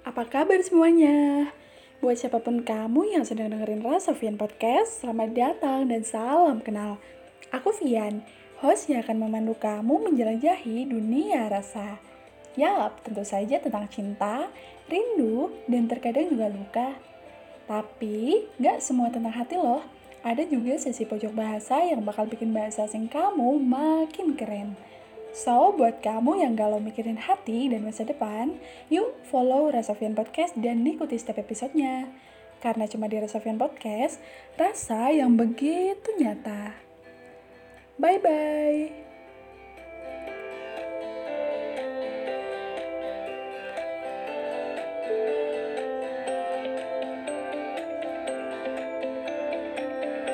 Apa kabar semuanya? Buat siapa pun kamu yang sedang dengerin Rasa Vian Podcast, selamat datang dan salam kenal. Aku Vian, host yang akan memandu kamu menjelajahi dunia rasa. Yap, tentu saja tentang cinta, rindu, dan terkadang juga luka. Tapi, gak semua tentang hati loh. Ada juga sesi pojok bahasa yang bakal bikin bahasa asing kamu makin keren. So, buat kamu yang galau mikirin hati dan masa depan, yuk follow Rasavian Podcast dan ikuti setiap episodenya. Karena cuma di Rasavian Podcast, rasa yang begitu nyata. Bye-bye.